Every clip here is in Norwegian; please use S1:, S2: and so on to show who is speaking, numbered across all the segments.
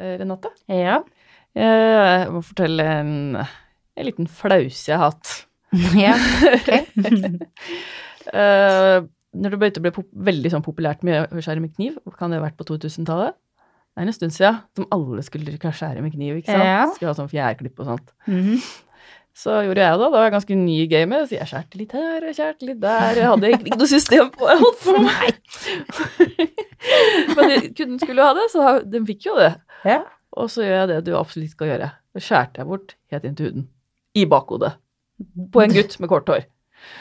S1: eh, Renate.
S2: Ja.
S1: Jeg må fortelle en, en liten flause jeg har hatt.
S2: ja. ok.
S1: Eh, når det begynte å bli veldig sånn populært med å skjære med kniv, kan det ha vært på 2000-tallet? Det er en stund siden, som alle skulle skjære med kniv, ikke sant?
S2: Ja.
S1: Skulle ha sånn fjærklipp og sånt.
S2: Mhm.
S1: Så gjorde jeg det, da var jeg ganske ny i gamet, så jeg skjærte litt her og skjærte litt der. Jeg hadde ikke noe system på jeg holdt på med. Men kunden skulle jo ha det, så den fikk jo det.
S2: Ja.
S1: Og så gjør jeg det du absolutt skal gjøre. Så skjærte jeg bort helt inn til huden. I bakhodet. På en gutt med kort hår.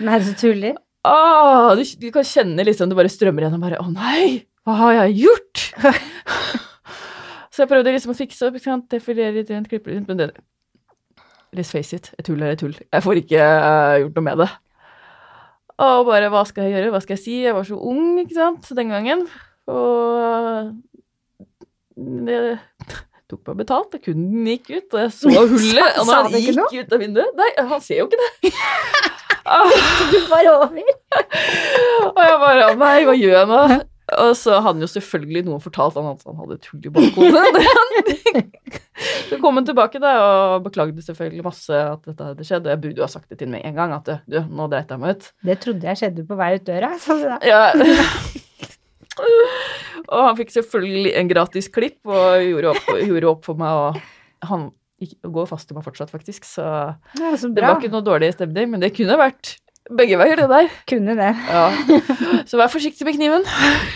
S2: Nei, så tuller.
S1: Ah, du, du kan kjenne liksom det bare strømmer gjennom bare Å nei, hva har jeg gjort? så jeg prøvde liksom å fikse opp, ikke sant, defilere litt rundt, klippe rundt, men det Let's face it, et tull er et tull. Jeg får ikke uh, gjort noe med det. Og bare hva skal jeg gjøre, hva skal jeg si? Jeg var så ung, ikke sant, den gangen. Og det tok meg betalt, og kunden gikk ut, og jeg så hullet. Og når han gikk ut av vinduet Nei, han ser jo ikke det. Ah.
S2: Du bare over.
S1: Og jeg bare Nei, hva gjør jeg nå? Og så hadde han jo selvfølgelig noen fortalt han at han hadde et hull i bakhodet. Så kom han tilbake da og beklagde selvfølgelig masse at dette hadde skjedd. Og jeg burde jo ha sagt det til med en gang, at du, nå dreit jeg meg ut.
S2: Det trodde jeg skjedde på vei ut døra. Sånn.
S1: Ja. Og han fikk selvfølgelig en gratis klipp og gjorde opp, gjorde opp for meg, og han går fast til meg fortsatt, faktisk. Så
S2: Ja, så
S1: det var ikke noe dårlig stemning, men det kunne vært begge veier, det der.
S2: Kunne det.
S1: Ja. Så vær forsiktig med kniven.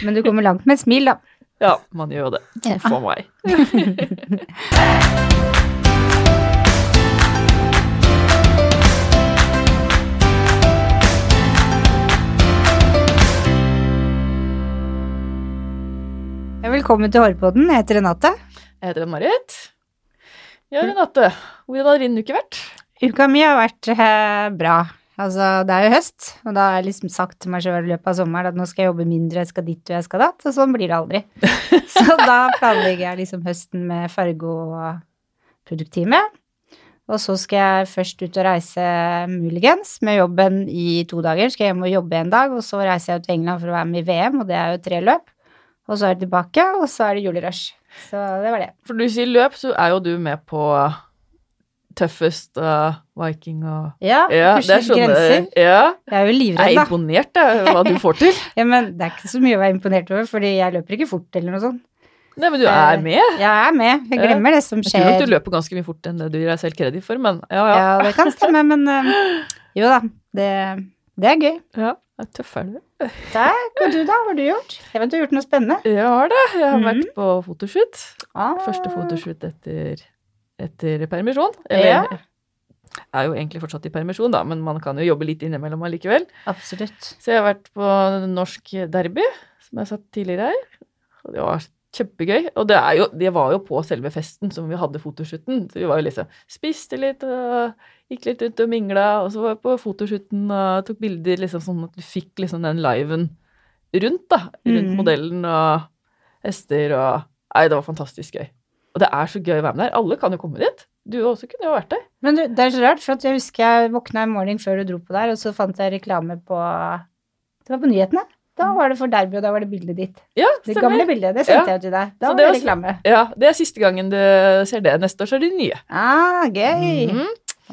S2: Men du kommer langt med et smil, da.
S1: Ja, man gjør jo det. For meg.
S2: Velkommen til Hårpodden. Jeg heter Renate.
S1: Jeg heter Marit. Ja, Renate. Hvordan har din uke vært?
S2: Uka mi har vært eh, bra. Altså, det er jo høst, og da har jeg liksom sagt til meg sjøl i løpet av sommeren at nå skal jeg jobbe mindre, jeg skal dit og jeg skal datt, og sånn blir det aldri. Så da planlegger jeg liksom høsten med Fargo og produkttime. Og så skal jeg først ut og reise muligens med jobben i to dager. Skal jeg hjem og jobbe en dag, og så reiser jeg ut til England for å være med i VM, og det er jo tre løp. Og så er det tilbake, og så er det julerush. Så det var det.
S1: For du sier løp, så er jo du med på tøffest uh, Viking og
S2: Ja,
S1: Ja,
S2: pusher
S1: er
S2: grenser.
S1: Ja.
S2: Jeg er jo
S1: Jeg er imponert, jeg, hva du får til.
S2: Ja, men det er ikke så mye å være imponert over, fordi jeg løper ikke fort eller noe sånt.
S1: Nei, men du er med.
S2: Jeg er med. Jeg
S1: Ja.
S2: glemmer det som skjer.
S1: Jeg tror nok du løper ganske mye fort enn det du gir deg selv kreditt for, men ja, ja.
S2: Ja, det kan stemme, men eh, jo da. Det, det er gøy.
S1: ja. Ja tøff er du.
S2: Takk. Og du, da? Hva har du gjort? Jeg vet du har gjort noe spennende.
S1: Jeg har det. Jeg har
S2: mm.
S1: vært på fotoshoot.
S2: Ah.
S1: Første fotoshoot etter, etter permisjon. Eller
S2: Ja.
S1: jeg er jo egentlig fortsatt i permisjon, da, men man kan jo jobbe litt innimellom allikevel.
S2: Absolutt.
S1: Så jeg har vært på norsk derby, som jeg har satt tidligere her. Og det var kjempegøy. Og det, er jo, det var jo på selve festen som vi hadde fotoshooten. Så vi var jo liksom Spiste litt og gikk litt rundt og mingla, og så var jeg på fotoshooten og tok bilder liksom sånn at du fikk liksom den liven rundt, da. Rundt
S2: Mm.
S1: modellen og hester og Nei, det var fantastisk gøy. Og det er så gøy å være med der. Alle kan jo komme dit. Du også kunne jo vært der.
S2: Men du, det er så rart, for jeg husker jeg våkna en morgen før du dro på der, og så fant jeg reklame på Det var på nyhetene. Da var det for derby, og da var det bildet ditt.
S1: Ja,
S2: Det gamle bildet. Det sendte
S1: Ja.
S2: jeg til deg. Da
S1: Så
S2: var
S1: det
S2: det
S1: var-
S2: reklame.
S1: Ja, det er siste gangen du ser det. Neste år så er det nye.
S2: Ah, gøy.
S1: Mhm.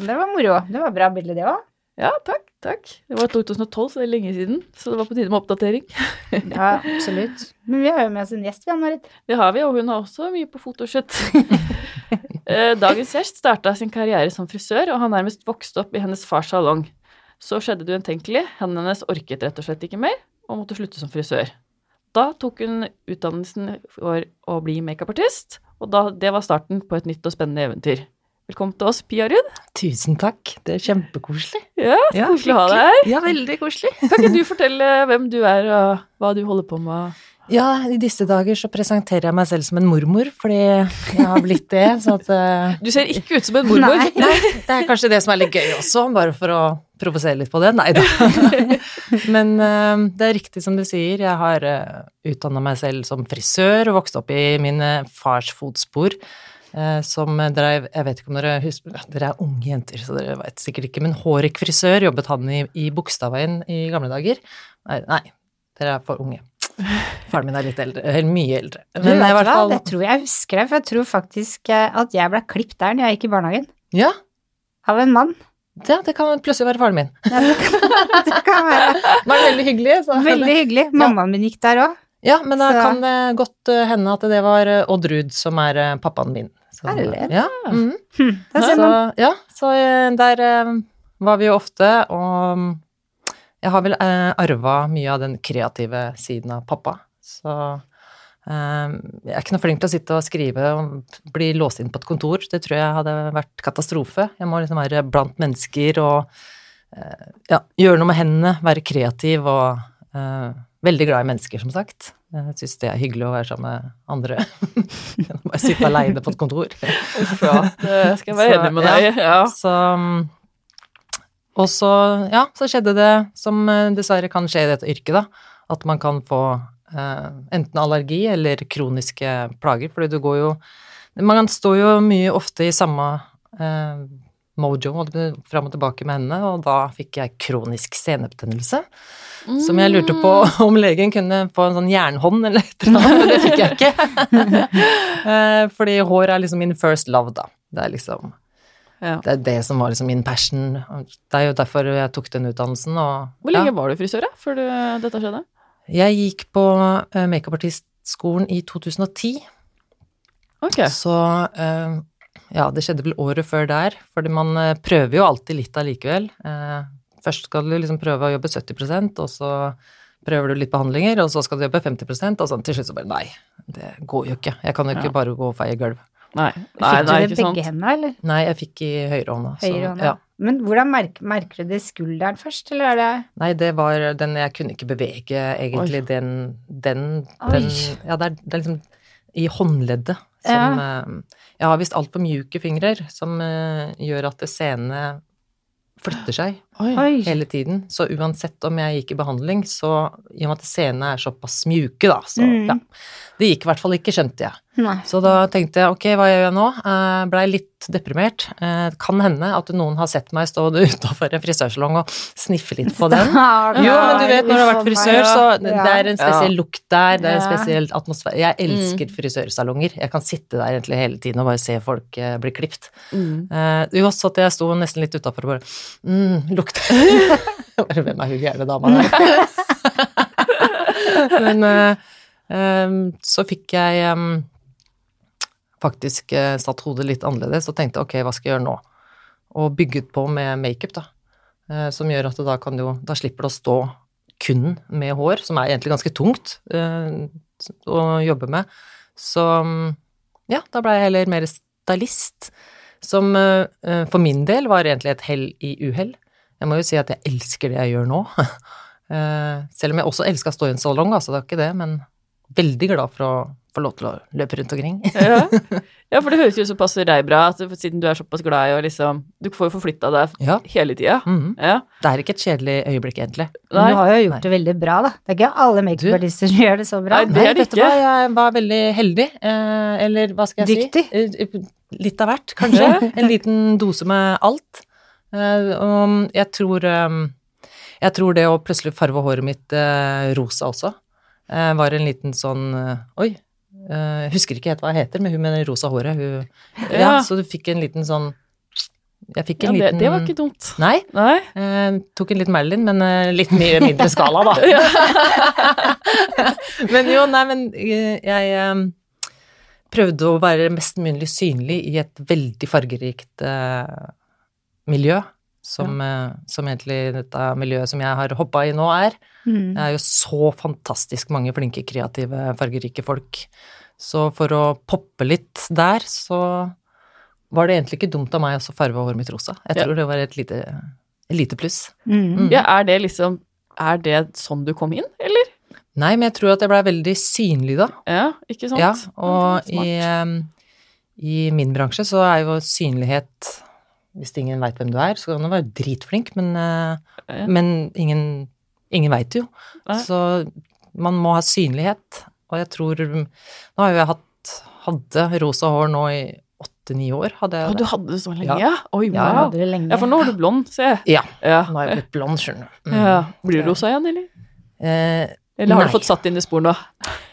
S2: Det var moro. Det var bra bilde, det òg.
S1: Ja, takk, takk. Det var 2012, så det er lenge siden. Så det var på tide med oppdatering.
S2: Ja, absolutt. Men vi har jo med oss en gjest, vi, Ann-Marit.
S1: Det har vi, og hun har også mye på fotoshoot. Eh, Dagens gjest starta sin karriere som frisør, og har nærmest vokst opp i hennes fars salong. Så skjedde det utenkelige. Hendene hennes orket rett og slett ikke mer, og måtte slutte som frisør. Da tok hun utdannelsen for å bli makeupartist, og da, det var starten på et nytt og spennende eventyr. Velkommen til oss, Pia Ruud.
S3: Tusen takk, det er kjempekoselig.
S1: Ja,
S3: Ja,
S1: koselig å ha deg her.
S3: Ja, veldig koselig.
S1: Kan ikke du fortelle hvem du er, og hva du holder på med?
S3: Ja, i disse dager så presenterer jeg meg selv som en mormor, fordi jeg har blitt det, så at uh,
S1: Du ser ikke ut som en mormor.
S2: Nei.
S3: Nei, det er kanskje det som er litt gøy også, bare for å provosere litt på det. Nei da. Men uh, det er riktig som du sier, jeg har uh, utdanna meg selv som frisør og vokst opp i min eh, fars fotspor. eh, som drev Jeg vet ikke om dere husker Dere er unge jenter, så dere vet sikkert ikke, men Hårek frisør jobbet han i, i Bogstadveien i gamle dager. Nei, nei, dere er for unge. Faren min er litt eldre, eller mye eldre. Men i hvert fall
S2: Det tror jeg husker jeg, for jeg tror faktisk eh, at jeg ble klippet der når jeg gikk i barnehagen.
S3: Ja,
S2: Av en mann.
S3: ja, det kan plutselig være faren min.
S2: Ja, det, kan, det kan være
S3: var veldig hyggelig. Så.
S2: veldig hyggelig. Mammaen min gikk der òg.
S3: Ja, men da
S2: Så-
S3: kan det godt eh, hende at det var eh, Odd Ruud som er eh, pappaen min. Så. Ja, mm.
S2: Hm,
S3: så, ja, så eh, der eh, var vi jo ofte, og mm, jeg har vel eh, arva mye av den kreative siden av pappa. Så eh, jeg er ikke noe flink til å sitte og skrive og bli låst inn på et kontor. Det tror jeg hadde vært katastrofe. Jeg må liksom være blant mennesker og eh, ja, gjøre noe med hendene, være kreativ og eh, veldig glad i mennesker, som sagt. Jeg syns det er hyggelig å være sammen med andre. Bare sitte aleine på et kontor.
S1: Uff, ja. Det skal jeg være enig med deg i. Ja.
S3: Så Og så, ja, så skjedde det som eh, dessverre kan skje i dette yrket, da. At man kan få eh, enten allergi eller kroniske plager, fordi du går jo Man står jo mye ofte i samme eh, mojo fram og tilbake med henne, og da fikk jeg kronisk senebetennelse. Som jeg lurte på om legen kunne få en sånn jernhånd eller et eller annet, men det fikk jeg ikke. Eh, Fordi hår er liksom min first love, da. Det er liksom
S1: Ja.
S3: det er det som var liksom min passion. Det er jo derfor jeg tok den utdannelsen. Og,
S1: Hvor lenge
S3: ja.
S1: var du frisør, da, før du, dette skjedde?
S3: Jeg gikk på uh, makeupartistskolen i 2010,
S1: Ok.
S3: så uh, ja, det skjedde vel året før der, fordi man uh, prøver jo alltid litt allikevel. Eh, Først skal du liksom prøve å jobbe 70% og så prøver du litt behandlinger, og så skal du jobbe 50% og sånn til slutt så bare nei, det går jo ikke. Jeg kan jo ikke
S1: Ja.
S3: bare gå og feie gulv.
S1: Nei, nei,
S2: Fikk
S1: nei,
S2: du det
S1: ikke
S2: begge hendene, eller?
S3: Nei, jeg fikk i høyrehånda.
S2: Høyre?
S3: Ja.
S2: Men hvordan merker, merker du det i skulderen først, eller er det
S3: Nei, det var den Jeg kunne ikke bevege egentlig den Den, den Ja, det er, det er liksom i håndleddet som eh, Jeg har visst altfor mjuke fingre som eh, gjør at senene flytter seg
S1: Oi.
S3: Hele tiden. Så uansett om jeg gikk i behandling, så i og med at scenene er såpass mjuke, da, så
S2: Mm.
S3: ja. Det gikk i hvert fall ikke, skjønte jeg.
S2: Nei.
S3: Så da tenkte jeg ok, hva gjør jeg nå? Eh, Blei litt deprimert. Eh, kan hende at noen har sett meg stå utafor en frisørsalong og sniffe litt på den. Jo, men du vet når du har vært frisør, så det det er en spesiell lukt der, det er en spesiell atmosfære. Jeg elsker frisørsalonger. Jeg kan sitte der egentlig hele tiden og bare se folk eh, bli klipt.
S1: Mm.
S3: Uh, jo, så at jeg sto nesten litt utafor og bare mm, lukter Bare hvem er hun gærne dama der? Men uh, um, så fikk jeg um, faktisk uh, satt hodet litt annerledes og tenkte ok, hva skal jeg gjøre nå? Og bygget på med makeup, da. Uh, som gjør at da kan du Da slipper det å stå kun med hår, som er egentlig ganske tungt å jobbe med. Så ja, da ble jeg heller mer stylist. Som for min del var egentlig et hell i uhell. Jeg må jo si at jeg elsker det jeg gjør nå. Eh, selv om jeg også elska å stå i en salong, altså det er ikke det, men veldig glad for å få lov til å løpe rundt omkring.
S1: Ja. ja, for det høres jo såpass passer deg bra, at siden du er såpass glad i å liksom Du får jo forflytta deg
S3: Ja.
S1: hele tida.
S3: mhm.
S1: Ja.
S3: Det er ikke et kjedelig øyeblikk, egentlig.
S1: Nei.
S2: du har jo gjort
S3: Nei.
S2: det veldig bra, da. Det er ikke alle makeupartister som gjør det så bra.
S1: Nei, det er det ikke.
S3: hva, jeg var veldig heldig. Eh, eller hva skal jeg
S2: Dyktig.
S3: si? Dyktig. Litt av hvert, kanskje. en liten dose med alt. Eh, og jeg tror eh, Jeg tror det å plutselig farve håret mitt eh, rosa også, var en liten sånn Oi. Jeg husker ikke helt hva jeg heter, men hun med det rosa håret, hun ja.
S1: Ja.
S3: så du fikk en liten sånn Jeg fikk
S1: ja det,
S3: liten
S1: det var ikke dumt.
S3: Nei.
S1: Nei.
S3: Eh, tok en liten Marilyn, men eh, litt mye mindre skala, da. men jo, nei, men jeg eh, prøvde å være mest mulig synlig i et veldig fargerikt eh, miljø, som, ja. som egentlig dette miljøet som jeg har hoppa i nå, er.
S2: Mm.
S3: Det er jo så fantastisk mange flinke, kreative, fargerike folk. Så for å poppe litt der, så var det egentlig ikke dumt av meg å farge håret mitt rosa. Jeg
S1: Ja.
S3: tror det var et lite, et lite pluss.
S2: Mm.
S1: Ja, er det liksom Er det sånn du kom inn, eller?
S3: Nei, men jeg tror at jeg blei veldig synlig da.
S1: Ja, ikke sant?
S3: Ja, og i, em, i min bransje så er jo synlighet Hvis ingen veit hvem du er, så kan du være dritflink, men, eh,
S1: Ja.
S3: men ingen, ingen veit jo.
S1: Nei.
S3: Så man må ha synlighet, og jeg tror Nå har jo jeg hatt hadde rosa hår nå i åtte-ni år, hadde jeg det.
S1: Og du hadde det så lenge?
S3: Ja.
S1: Oi,
S2: Ja,
S1: wow.
S2: hadde det lenge.
S1: Ja, for nå er du blond, ser jeg.
S3: Ja.
S1: Ja.
S3: Nå er jeg blitt blond, skjønner du. Mm.
S1: ja. Blir du rosa igjen, eller?
S3: Eh,
S1: Eller har
S3: Nei.
S1: du fått satt dine spor nå?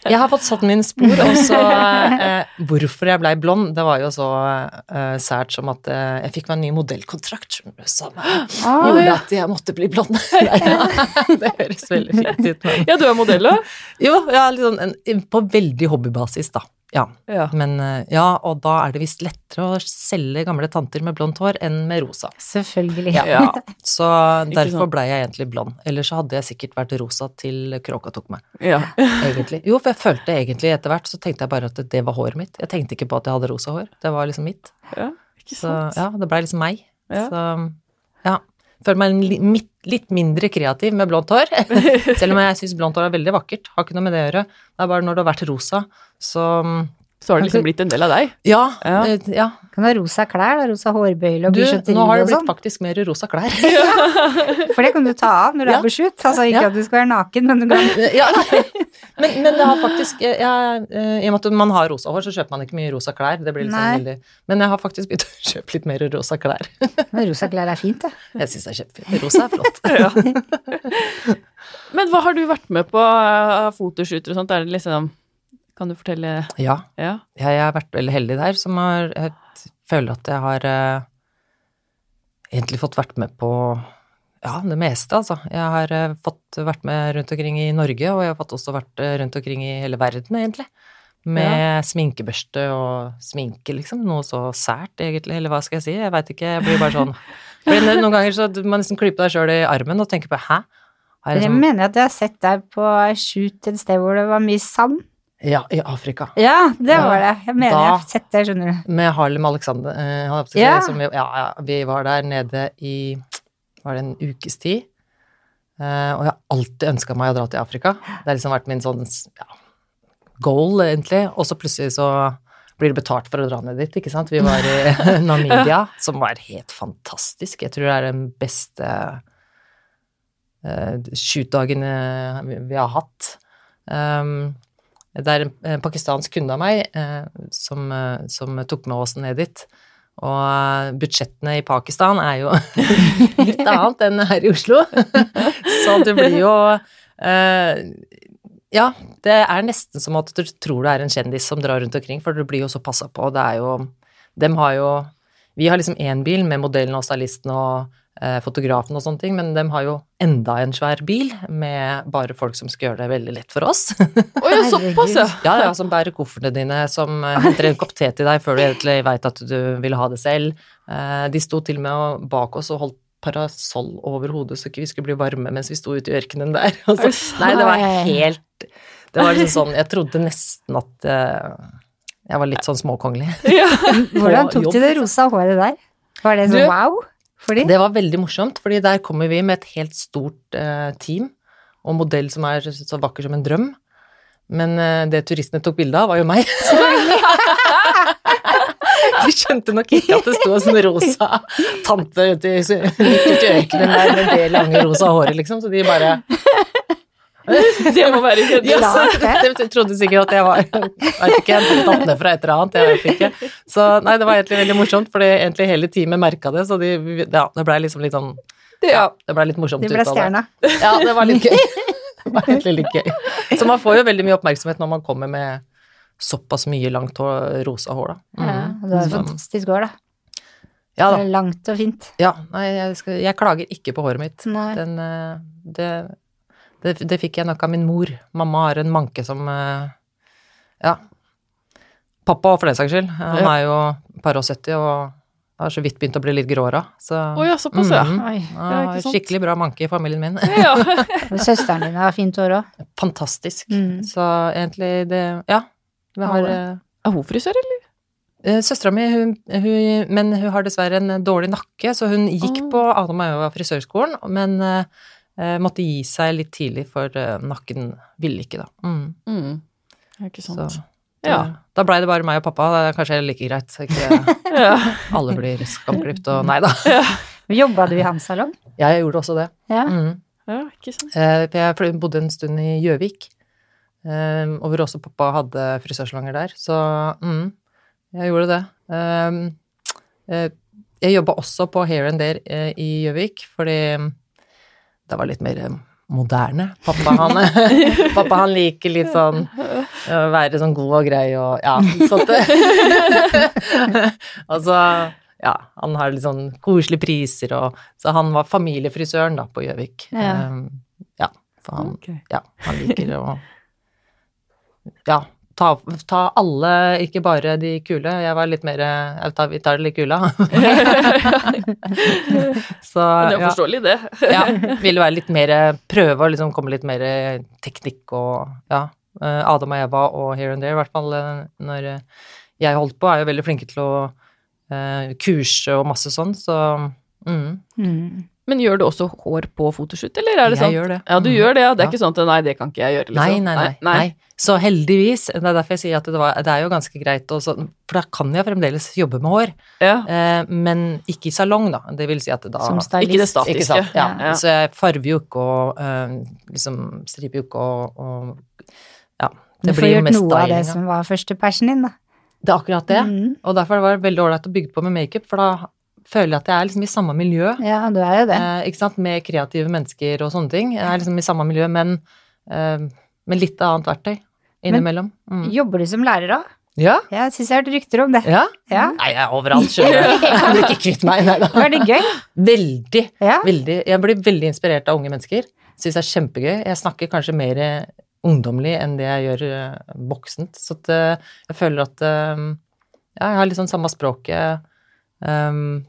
S3: Jeg har fått satt mine spor, og så eh, Hvorfor jeg blei blond, det var jo så eh, sært som at eh, jeg fikk meg en ny modellkontrakt som
S2: Ah,
S3: gjorde at jeg måtte bli blond. Det høres veldig fint ut, men
S1: Ja, du er modell òg?
S3: Jo, ja, en, på veldig hobbybasis, da. Ja.
S1: Ja.
S3: Men eh, ja, og da er det visst lettere å selge gamle tanter med blondt hår enn med rosa.
S2: Selvfølgelig.
S1: Ja.
S3: Så derfor
S1: sant.
S3: blei jeg egentlig blond. Ellers så hadde jeg sikkert vært rosa til kråka tok meg.
S1: ja.
S3: Egentlig. Jo, for jeg følte egentlig etter hvert, så tenkte jeg bare at det var håret mitt. Jeg tenkte ikke på at jeg hadde rosa hår. Det var liksom mitt.
S1: ja. Ikke
S3: Så ja, det blei liksom meg.
S1: Ja.
S3: Så ja. Føler meg li, mitt, litt mindre kreativ med blondt hår. Selv om jeg syns blondt hår er veldig vakkert. Har ikke noe med det å gjøre. Det er bare når det har vært rosa, så
S1: Så har det liksom blitt en del av deg.
S3: Ja.
S1: Ja.
S3: eh, ja.
S2: Kan ha rosa klær, da, rosa hårbøyle og
S3: Du,
S2: sånn.
S3: nå har det blitt
S2: sånn?
S3: faktisk mer rosa klær.
S2: For det kan du ta av når du
S3: Ja.
S2: er på shoot. Altså ikke
S3: Ja.
S2: at du skal være naken, men du kan
S3: ja, men, men det har faktisk jeg, eh, I og med at man har rosa hår, så kjøper man ikke mye rosa klær. Det blir litt sånn
S2: Nei.
S3: veldig Men jeg har faktisk begynt å kjøpe litt mer rosa klær.
S2: Men rosa klær er fint, det.
S3: Jeg syns det er kjempefint. Rosa er flott.
S1: Ja. Men hva har du vært med på av fotoshooter og sånt? Er det liksom Kan du fortelle
S3: Ja.
S1: Ja.
S3: Jeg har vært veldig heldig der, som har Jeg føler at jeg har eh, egentlig fått vært med på ja, det meste, altså. Jeg har eh, fått vært med rundt omkring i Norge, og jeg har fått også vært eh, rundt omkring i hele verden, egentlig. Med sminkebørste og sminke, liksom. Noe så sært, egentlig. Eller hva skal jeg si? Jeg veit ikke. Jeg blir bare sånn blir Noen ganger så man nesten klyper deg sjøl i armen og tenker på hæ? Har jeg
S2: Jeg
S3: liksom,
S2: mener at jeg har sett deg på shoot et sted hvor det var mye sand.
S3: Ja, i Afrika.
S2: Ja, det var det. Jeg mener
S3: Da-
S2: jeg har sett det, skjønner du.
S3: Med Harlem Alexander. av
S2: Ja.
S3: som vi, ja, ja, vi var der nede i var det en ukes tid. Eh, og jeg har alltid ønska meg å dra til Afrika. Det har liksom vært min sånn ja, goal, egentlig. Og så plutselig så blir det betalt for å dra ned dit, ikke sant. Vi var i Namibia, som var helt fantastisk. Jeg tror det er den beste uh, shoot-dagen vi, vi har hatt. Um, det er en, pakistansk kunde av meg eh, som, eh, som tok med oss ned dit. Og eh, budsjettene i Pakistan er jo litt annet enn her i Oslo. Så det blir jo Ja, det er nesten som at du tror det er en kjendis som drar rundt omkring, for du blir jo så passa på. Det er jo Dem har jo Vi har liksom én bil med modellen og stylisten og fotografen og sånne ting, men de har jo enda en svær bil med bare folk som skal gjøre det veldig lett for oss.
S1: Å ja, såpass, ja.
S3: Ja, ja, som bærer koffertene dine, som eh, henter en kopp te til deg før du egentlig veit at du vil ha det selv. Eh, De sto til og med bak oss og holdt parasoll over hodet så ikke vi skulle bli varme mens vi sto ute i ørkenen der. Og så-
S1: Er det sant?
S3: nei, det var helt Det var liksom sånn Jeg trodde nesten at eh, jeg var litt sånn småkongelig.
S1: ja.
S2: Hvordan tok du det rosa håret der? Var det sånn wow for de?
S3: Det var veldig morsomt, fordi der kommer vi med et helt stort eh, team, og modell som er så vakker som en drøm. Men eh, det turistene tok bilde av, var jo meg. De skjønte nok ikke at det sto en sånn rosa tante ute i ute der med det lange rosa håret, liksom, så de bare
S1: Det må være kjendis.
S3: Jeg trodde sikkert at jeg var Vet ikke, jeg tatt ned fra et eller annet, jeg vet ikke. Så nei, det var egentlig veldig morsomt, fordi egentlig hele teamet merka det, så de, ja, det blei liksom litt sånn
S1: Ja.
S3: Det blei litt morsomt
S2: ble
S3: ut av det. Ja, det var litt gøy. Det var egentlig litt gøy. Så man får jo veldig mye oppmerksomhet når man kommer med såpass mye langt hår, rosa hår, da.
S2: Ja,
S3: Mhm.
S2: det
S3: er
S2: fantastisk hår, da.
S3: Ja da.
S2: Det er Langt og fint.
S3: Ja, nei, jeg, skal, jeg klager ikke på håret mitt. Den, eh, det, det, det fikk jeg nok av min mor. Mamma har en manke som eh, Ja. Pappa òg, for den saks skyld. Han
S1: Ja.
S3: er jo par og 70 og har så vidt begynt å bli litt gråra. Så
S1: oh, ja, såpass, ja.
S3: Mhm.
S2: Oi.
S3: Ja, skikkelig bra manke i familien min.
S1: ja.
S2: Søsteren din har fint hår òg.
S3: Fantastisk.
S2: Mm.
S3: Så egentlig det Ja. Vi har eh,
S1: Er hun frisør, eller?
S3: Eh, Søstera mi, hun, hun, men hun har dessverre en dårlig nakke, så hun gikk
S1: oh.
S3: på Adam og Eva frisørskolen, men eh, måtte gi seg litt tidlig, for eh, nakken ville ikke, da. Mm.
S1: Mm. Ja, ikke sant.
S3: Så,
S1: Ja.
S3: Da blei det bare meg og pappa, det er kanskje like greit, ikke
S1: Ja.
S3: alle blir skamklipt og nei da.
S2: Jobba du i hans salong?
S3: Jeg gjorde også det.
S2: Ja.
S3: Mm.
S1: ja, ikke sant.
S3: Eh, Jeg bodde en stund i Gjøvik, eh, og hvor også pappa hadde frisørsalonger der, så mm, jeg gjorde det. Eh, jeg jobba også på Here and eh, i Gjøvik, fordi det var litt mer eh, moderne. Pappa han, pappa han liker litt sånn å være sånn god og grei og ja, sånt. og så ja, han har litt sånn koselige priser og Så han var familiefrisøren da på Gjøvik.
S2: Ja.
S3: Um, ja, for han,
S1: okay.
S3: ja, han liker å Ja, ta, ta alle, ikke bare de kule. Jeg var litt mer jeg tar, Vi tar det litt kula. Så
S1: Men det er forståelig, det.
S3: ja, ville være litt mer Prøve å liksom komme litt mer teknikk og Ja. eh, Adam og Eva og Here and There, i hvert fall eh, når jeg holdt på, er jo veldig flinke til å eh, kurse og masse sånn, så mm,
S2: Mm.
S1: Men gjør du også hår på fotoshoot, eller er det
S3: Jeg
S1: sant?
S3: gjør det.
S1: Ja, du
S3: Mm.
S1: gjør det, ja. Det er
S3: Ja.
S1: ikke sånn at nei, det kan ikke jeg gjøre,
S3: Nei,
S1: nei,
S3: nei, nei, nei. Så heldigvis, det er derfor jeg sier at det, var, det er jo ganske greit å sånn, For da kan jeg fremdeles jobbe med hår,
S1: Ja.
S3: eh, men ikke i salong, da. Det vil si at da
S2: Som stylist.
S1: Ikke det statiske.
S3: Ikke sant? Ja.
S1: Ja.
S3: Så jeg farver jo ikke og øh, liksom striper jo ikke og, og Ja.
S2: Du
S3: Det
S2: får
S3: blir
S2: gjort
S3: mest
S2: noe av det som var første persen din, da.
S3: Det er akkurat det.
S2: Mm.
S3: Og derfor var det veldig ålreit å bygge på med makeup, for da føler jeg at jeg er liksom i samme miljø.
S2: Ja, du er jo det.
S3: Eh, ikke sant? Med kreative mennesker og sånne ting. Jeg er liksom i samme miljø, men eh, med litt annet verktøy innimellom. Mm.
S2: Jobber du som lærer òg?
S3: Ja.
S2: Jeg syns jeg har hørt rykter om det.
S3: ja.
S2: Ja.
S3: Nei, jeg er overalt, skjønner du. Jeg kan ikke kvitt meg. Nei da.
S2: Var det gøy?
S3: Veldig.
S2: Ja.
S3: veldig. Jeg blir veldig inspirert av unge mennesker. Syns det er kjempegøy. Jeg snakker kanskje mer ungdommelig enn det jeg gjør eh, voksent. Så at, jeg føler at ja, jeg har litt sånn samme språket. Um,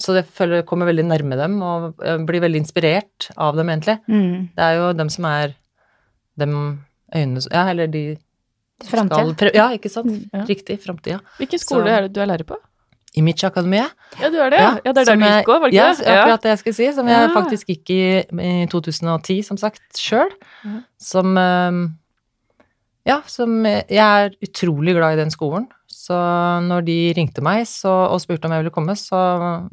S3: så jeg føler jeg kommer veldig nærme dem, og blir veldig inspirert av dem, egentlig.
S2: Mm.
S3: Det er jo dem som er dem øynene som Ja, eller de
S2: Framtida.
S3: Ja, ikke sant?
S1: Ja.
S3: Riktig. Framtida.
S1: Hvilken skole
S3: Så-
S1: er det du er lærer på?
S3: Image-akademiet.
S1: Ja, du er det, ja. ja det er der du gikk òg, var det
S3: ja,
S1: yes, det?
S3: akkurat det jeg skulle si. Som jeg faktisk gikk i i 2010, som sagt, sjøl. Som eh, Ja, som Jeg er utrolig glad i den skolen. Så når de ringte meg så, og spurte om jeg ville komme, så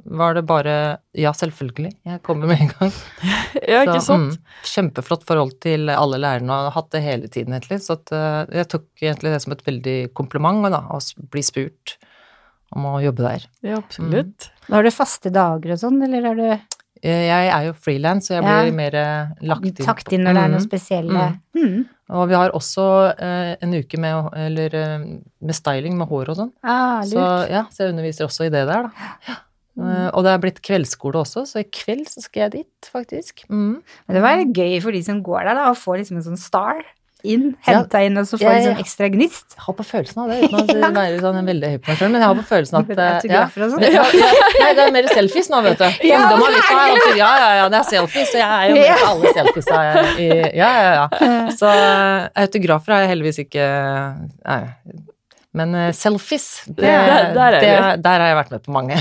S3: var det bare ja, selvfølgelig. Jeg kommer med en gang.
S1: Ja, ikke sant?
S3: mm, kjempeflott forhold til alle lærerne, og har hatt det hele tiden, egentlig. Så at, eh, jeg tok egentlig det som et veldig kompliment, da, å bli spurt om å jobbe der.
S1: Ja, absolutt.
S2: Har du faste dager og sånn, eller har du
S3: Eh, Jeg er jo frilans, så jeg
S2: Ja.
S3: blir mer eh, lagt inn.
S2: takt inn når det er noe
S3: Mm.
S2: mm.
S3: Og vi har også eh, en uke med, eller, eh, med styling med hår og sånn.
S2: Ah,
S3: Så, ja, så jeg underviser også i det der, da. Eh, og det er blitt kveldsskole også, så i kveld så skal jeg dit, faktisk. Mm.
S2: Men det var gøy for de som går der, da, å få liksom en sånn star inn,
S3: Ja.
S2: henta inn, og så får
S3: Ja,
S2: sånn ekstra gnist.
S3: Jeg har på følelsen av det, uten å være sånn veldig høy på meg sjøl, men jeg har på følelsen at eh,
S2: Autografer og sånn.
S3: Ja, ja, nei, det er mer selfies nå, vet du.
S2: Ja,
S3: Ungdom har lyst til det. Ja, ja, ja, det er selfies, så jeg er jo med på alle selfies. I, ja, ja, ja. Så eh, autografer har jeg heldigvis ikke Nei. Men uh, selfies, det,
S1: Der- der er
S3: det, der har jeg vært med på mange.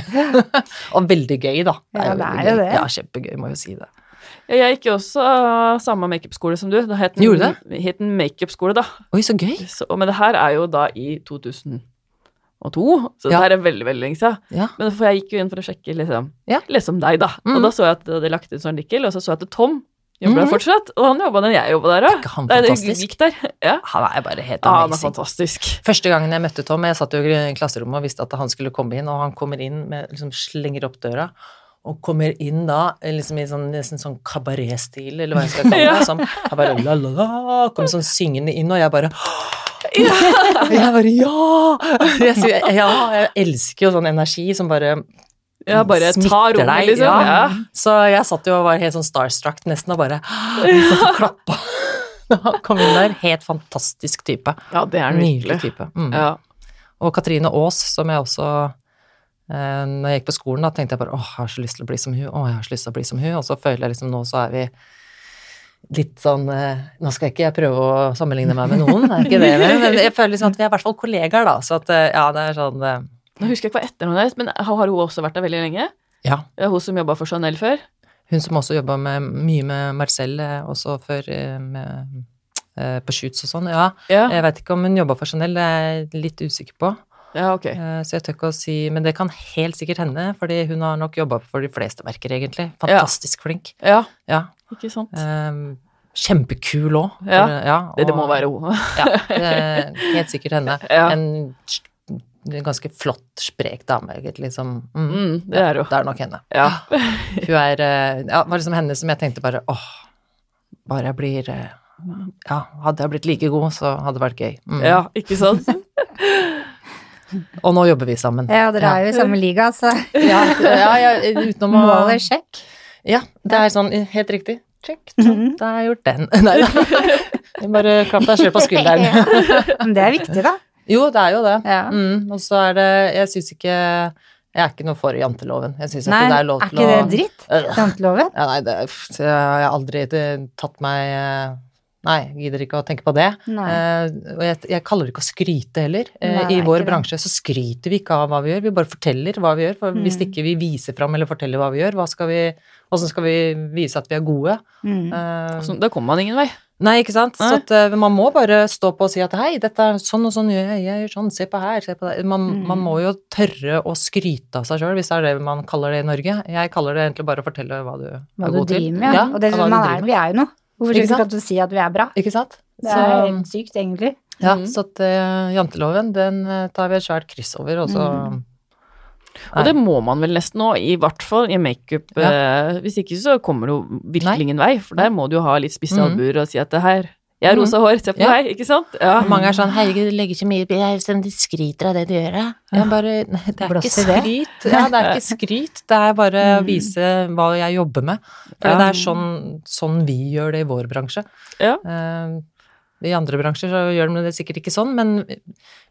S3: Og veldig gøy, da.
S2: Ja, det er jo det.
S3: Ja, kjempegøy, må jo si det.
S1: Jeg gikk jo også uh, samme makeupskole som du. Det het
S3: Gjorde
S1: en, het en makeupskole, da.
S3: Oi, så gøy.
S1: Så, men det her er jo da i 2002, så
S3: Ja.
S1: det her er veldig, veldig lenge siden.
S3: Ja.
S1: Men for jeg gikk jo inn for å sjekke liksom,
S3: Ja.
S1: lese om deg, da.
S3: Mm.
S1: Og da så jeg at det hadde lagt ut sånn artikkel, og så så jeg at Tom jobber der
S3: Mhm.
S1: fortsatt. Og han jobba den jeg jobba der òg.
S3: han fantastisk?
S1: Der. Ja.
S3: Han er bare helt
S1: amazing. Ja, han er fantastisk.
S3: Første gangen jeg møtte Tom, jeg satt jo i klasserommet og visste at han skulle komme inn, og han kommer inn med, liksom slenger opp døra, og kommer inn da liksom i sånn, nesten sånn kabaretstil, eller hva jeg skal kalle det.
S1: Ja.
S3: Som, jeg bare la la la, kommer sånn syngende inn, og jeg bare Jeg bare ja! Jeg, ja! Jeg elsker jo sånn energi som bare
S1: Ja, bare ta rommet, liksom.
S3: ja.
S1: Ja.
S3: Så jeg satt jo og var helt sånn starstruck nesten, og bare ja. klappa. Kom inn der. Helt fantastisk type.
S1: ja, det er
S3: Nydelig type. Mm.
S1: Ja.
S3: Og Katrine Aas, som jeg også Når jeg gikk på skolen, da tenkte jeg bare åh, jeg har så lyst til å bli som hun, åh, jeg har så lyst til å bli som hun, og så føler jeg liksom nå så er vi litt sånn eh, Nå skal ikke jeg prøve å sammenligne meg med noen, det er ikke det, men men jeg føler liksom at vi er i hvert fall kollegaer, da, så at eh, ja, det er sånn eh,
S1: Nå husker jeg ikke hva etternavnet hennes, men har hun også vært der veldig lenge?
S3: Ja.
S1: Er hun som jobba for Chanel før?
S3: Hun som også jobba mye med Marcel eh, også før eh, med, eh, på shoots og sånn, ja.
S1: Ja,
S3: Jeg vet ikke om hun jobba for Chanel, det er jeg litt usikker på.
S1: Ja ok.
S3: Eh, Så jeg tør ikke å si Men det kan helt sikkert hende, fordi hun har nok jobba for de fleste merker, egentlig. Fantastisk flink.
S1: Ja,
S3: Ja.
S1: ikke sant.
S3: Um, kjempekul òg.
S1: Ja, Det, det må være hun.
S3: Ja, helt sikkert henne.
S1: Ja.
S3: En ganske flott, sprek dame, egentlig. Som, mm,
S1: Mm, det er hun.
S3: Det er nok henne.
S1: Ja.
S3: Hun er eh, Ja, det var liksom henne som jeg tenkte bare åh, bare jeg blir eh, Ja, hadde jeg blitt like god, så hadde det vært gøy. Mm.
S1: Ja, ikke sant?
S3: Og nå jobber vi sammen.
S2: Ja, dere er jo i samme liga, så
S3: Ja, ja, ja, utenom å
S2: målet sjekk.
S3: Ja, det er sånn helt riktig. Check, mm
S2: -hmm.
S3: da har jeg gjort den. Nei da. Bare klapp deg selv på skulderen.
S2: Men det er viktig, da.
S3: Jo, det er jo det.
S2: Ja.
S3: Mm, og så er det Jeg syns ikke Jeg er ikke noe for janteloven. Jeg synes
S2: Nei,
S3: ikke det er lov
S2: er ikke det dritt? Janteloven?
S3: Ja, nei, det, jeg har aldri eh, tatt meg Nei, gidder ikke å tenke på det. Eh, og jeg, jeg kaller det ikke å skryte heller. Eh,
S2: Nei,
S3: I vår bransje så skryter vi ikke av hva vi gjør, vi bare forteller hva vi gjør. For hvis
S2: Mm.
S3: ikke vi viser fram eller forteller hva vi gjør, hva skal vi, hvordan skal vi vise at vi er gode?
S2: Mm.
S3: Uh,
S1: Så da kommer man ingen vei.
S3: Nei, ikke sant.
S1: Nei.
S3: Så at, man må bare stå på og si at hei, dette er sånn og sånn jeg, jeg gjør sånn, se på her, se på der. Man,
S2: Mm.
S3: man må jo tørre å skryte av seg sjøl, hvis det er det man kaller det i Norge. Jeg kaller det egentlig bare å fortelle hva du
S2: Hva
S3: er
S2: du
S3: god til.
S2: driver med, ja. Og det,
S3: hva du
S2: man er, vi er jo noe. Hvorfor
S3: Ikke
S2: vi
S3: sant?
S2: si at vi er bra?
S3: Ikke sant?
S2: Det
S3: Så,
S2: er helt sykt, egentlig.
S3: ja,
S1: Mm.
S3: så at uh, janteloven, den eh, tar vi et svært kryss over, og så
S2: Mm.
S1: Og det må man vel nesten nå, i hvert fall i makeup.
S3: Ja.
S1: Eh, hvis ikke så kommer det jo virkelig ingen vei, for der må du jo ha litt spisse
S3: Mhm.
S1: albuer og si at det her Jeg har
S3: Mhm.
S1: rosa hår, se på
S3: Ja.
S1: deg, ikke sant? Ja.
S3: Mange er sånn 'herregud, du legger ikke mye Jeg ser de skryter av det du gjør', ja. Jeg bare Nei, det er ikke
S2: skryt. det.
S3: Ja, det er ikke skryt. Det er bare å
S2: Mm.
S3: vise hva jeg jobber med. For
S1: Ja.
S3: det er sånn, sånn vi gjør det i vår bransje.
S1: Ja.
S3: Eh, I andre bransjer så gjør de det sikkert ikke sånn, men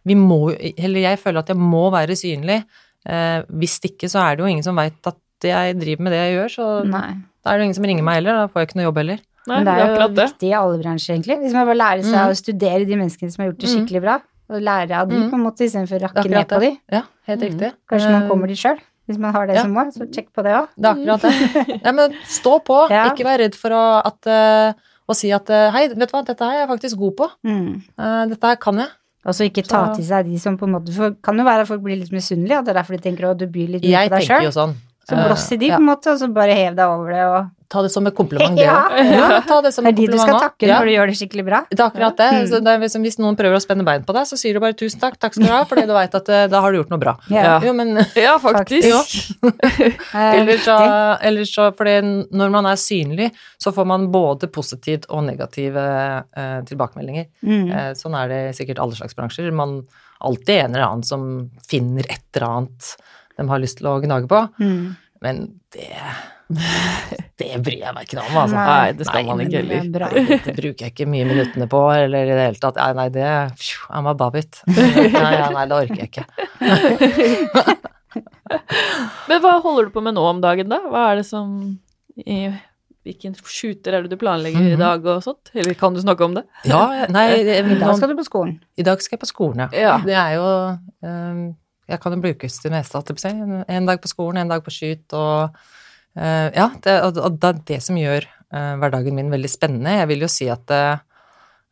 S3: vi må jo Eller jeg føler at jeg må være synlig. Uh, Hvis ikke så er det jo ingen som veit at jeg driver med det jeg gjør, så
S2: Nei.
S3: da er det jo ingen som ringer meg heller. Da får jeg ikke noe jobb heller.
S1: Nei,
S2: Men
S1: det er
S2: jo
S1: det.
S2: viktig i alle bransjer, egentlig. Hvis man bare lærer seg
S3: Mm.
S2: å studere de menneskene som har gjort det
S3: Mm.
S2: skikkelig bra, og lære av dem
S3: Mm.
S2: på en måte, istedenfor å rakke
S3: akkurat
S2: ned på dem.
S3: Ja, helt
S1: Mm.
S3: riktig.
S2: Kanskje man
S3: Eh,
S2: kommer dit sjøl, hvis man har det
S3: ja.
S2: som mål. Så sjekk på det òg.
S3: Det er akkurat det. Ja, men stå på.
S2: Ja.
S3: Ikke vær redd for å, at, eh, å si at eh, hei, vet du hva, dette er jeg faktisk god på.
S2: Mm.
S3: Dette her kan jeg.
S2: Og så ikke ta
S3: Så-
S2: til seg de som på en måte For kan jo være at folk blir litt misunnelige, og det er derfor de tenker at du byr litt mye på deg sjøl.
S3: jo sånn.
S2: Så
S3: eh,
S2: blås i de, på en måte, og så bare hev deg over det, og
S3: Ta det som et kompliment, det
S2: Ja.
S3: òg. Ja, ta det som
S2: Det er de du skal takke
S3: Ja.
S2: når du gjør det skikkelig bra.
S3: Det er akkurat det.
S2: Mm.
S3: Så det er liksom, hvis noen prøver å spenne bein på deg, så sier du bare tusen takk, takk skal du ha, fordi du veit at eh, da har du gjort noe bra.
S1: Ja.
S3: Jo, men
S1: Ja, faktisk.
S2: faktisk. Er
S3: Ellers så, ellers så Fordi når man er synlig, så får man både positivt og negative eh, tilbakemeldinger.
S2: Mm.
S3: Eh, sånn er det sikkert alle slags bransjer. Man alltid en eller annen som finner et eller annet de har lyst til å gnage på.
S2: Mm.
S3: Men det Det bryr jeg meg ikke noe om, altså.
S1: Nei, det skal man ikke
S2: er
S1: heller.
S2: Det,
S3: Det bruker jeg ikke mye minuttene på, eller i det hele tatt. Nei, nei, det phew, I'm above it. Nei, ja, nei, det orker jeg ikke.
S1: Men hva holder du på med nå om dagen, da? Hva er det som i, Hvilken shooter er det du planlegger i
S3: Mhm.
S1: dag og sånt? Eller kan du snakke om det?
S3: Ja, nei,
S2: I dag skal du på skolen.
S3: I dag skal jeg på skolen, ja.
S1: Ja.
S3: Det er jo eh, Jeg kan jo brukes til det meste, si. En- En dag på skolen, en dag på skyt. og uh, Ja, det, og, og det er det som gjør uh, hverdagen min veldig spennende. Jeg vil jo si at uh,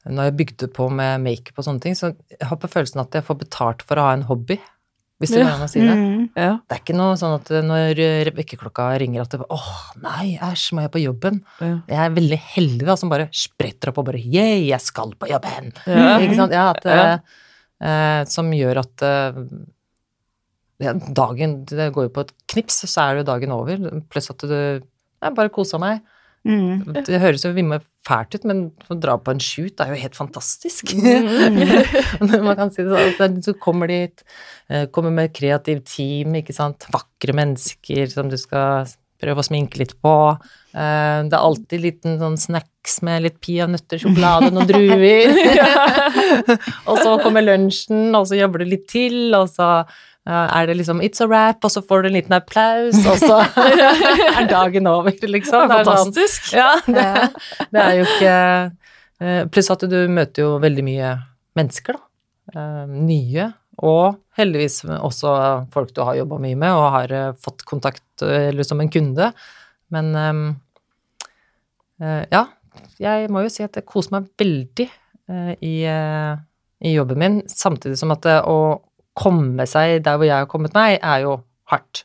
S3: når jeg bygde på med makeup og sånne ting, så jeg har på følelsen at jeg får betalt for å ha en hobby. Hvis det
S1: Ja.
S3: si det.
S2: Mm.
S1: Ja.
S3: Det er ikke noe sånn at når vekkerklokka ringer at det åh, nei, æsj, må jeg på jobben?
S1: Ja.
S3: Jeg er veldig heldig da, som bare spretter opp og bare yeah, jeg skal på jobben!
S1: Ja.
S3: Ikke sant? Ja, at,
S1: Ja.
S3: eh, som gjør at eh, dagen Det går jo på et knips, så er jo dagen over. Pluss at du Jeg bare kosa meg.
S2: Mm.
S3: Det høres jo vimme fælt ut, men å dra på en shoot er jo helt fantastisk.
S1: Mm.
S3: Man kan si det sånn. Du kommer dit, hit, kommer med et kreativt team, ikke sant. Vakre mennesker som du skal prøve å sminke litt på. Eh, Det er alltid liten sånn snacks med litt peanøtter, sjokolade, noen druer. og så kommer lunsjen, og så jobber du litt til, og så eh, er det liksom it's a wrap, og så får du en liten applaus, og så er dagen over, liksom.
S1: Det er
S3: Det er sånn-
S1: fantastisk.
S3: ja, det, det er jo ikke eh, Pluss at du møter jo veldig mye mennesker, da. Eh, Nye. Og heldigvis også folk du har jobba mye med og har eh, fått kontakt eller som en kunde. Men ja, jeg må jo si at jeg koser meg veldig i, i jobben min, samtidig som at å komme seg der hvor jeg har kommet meg, er jo hardt.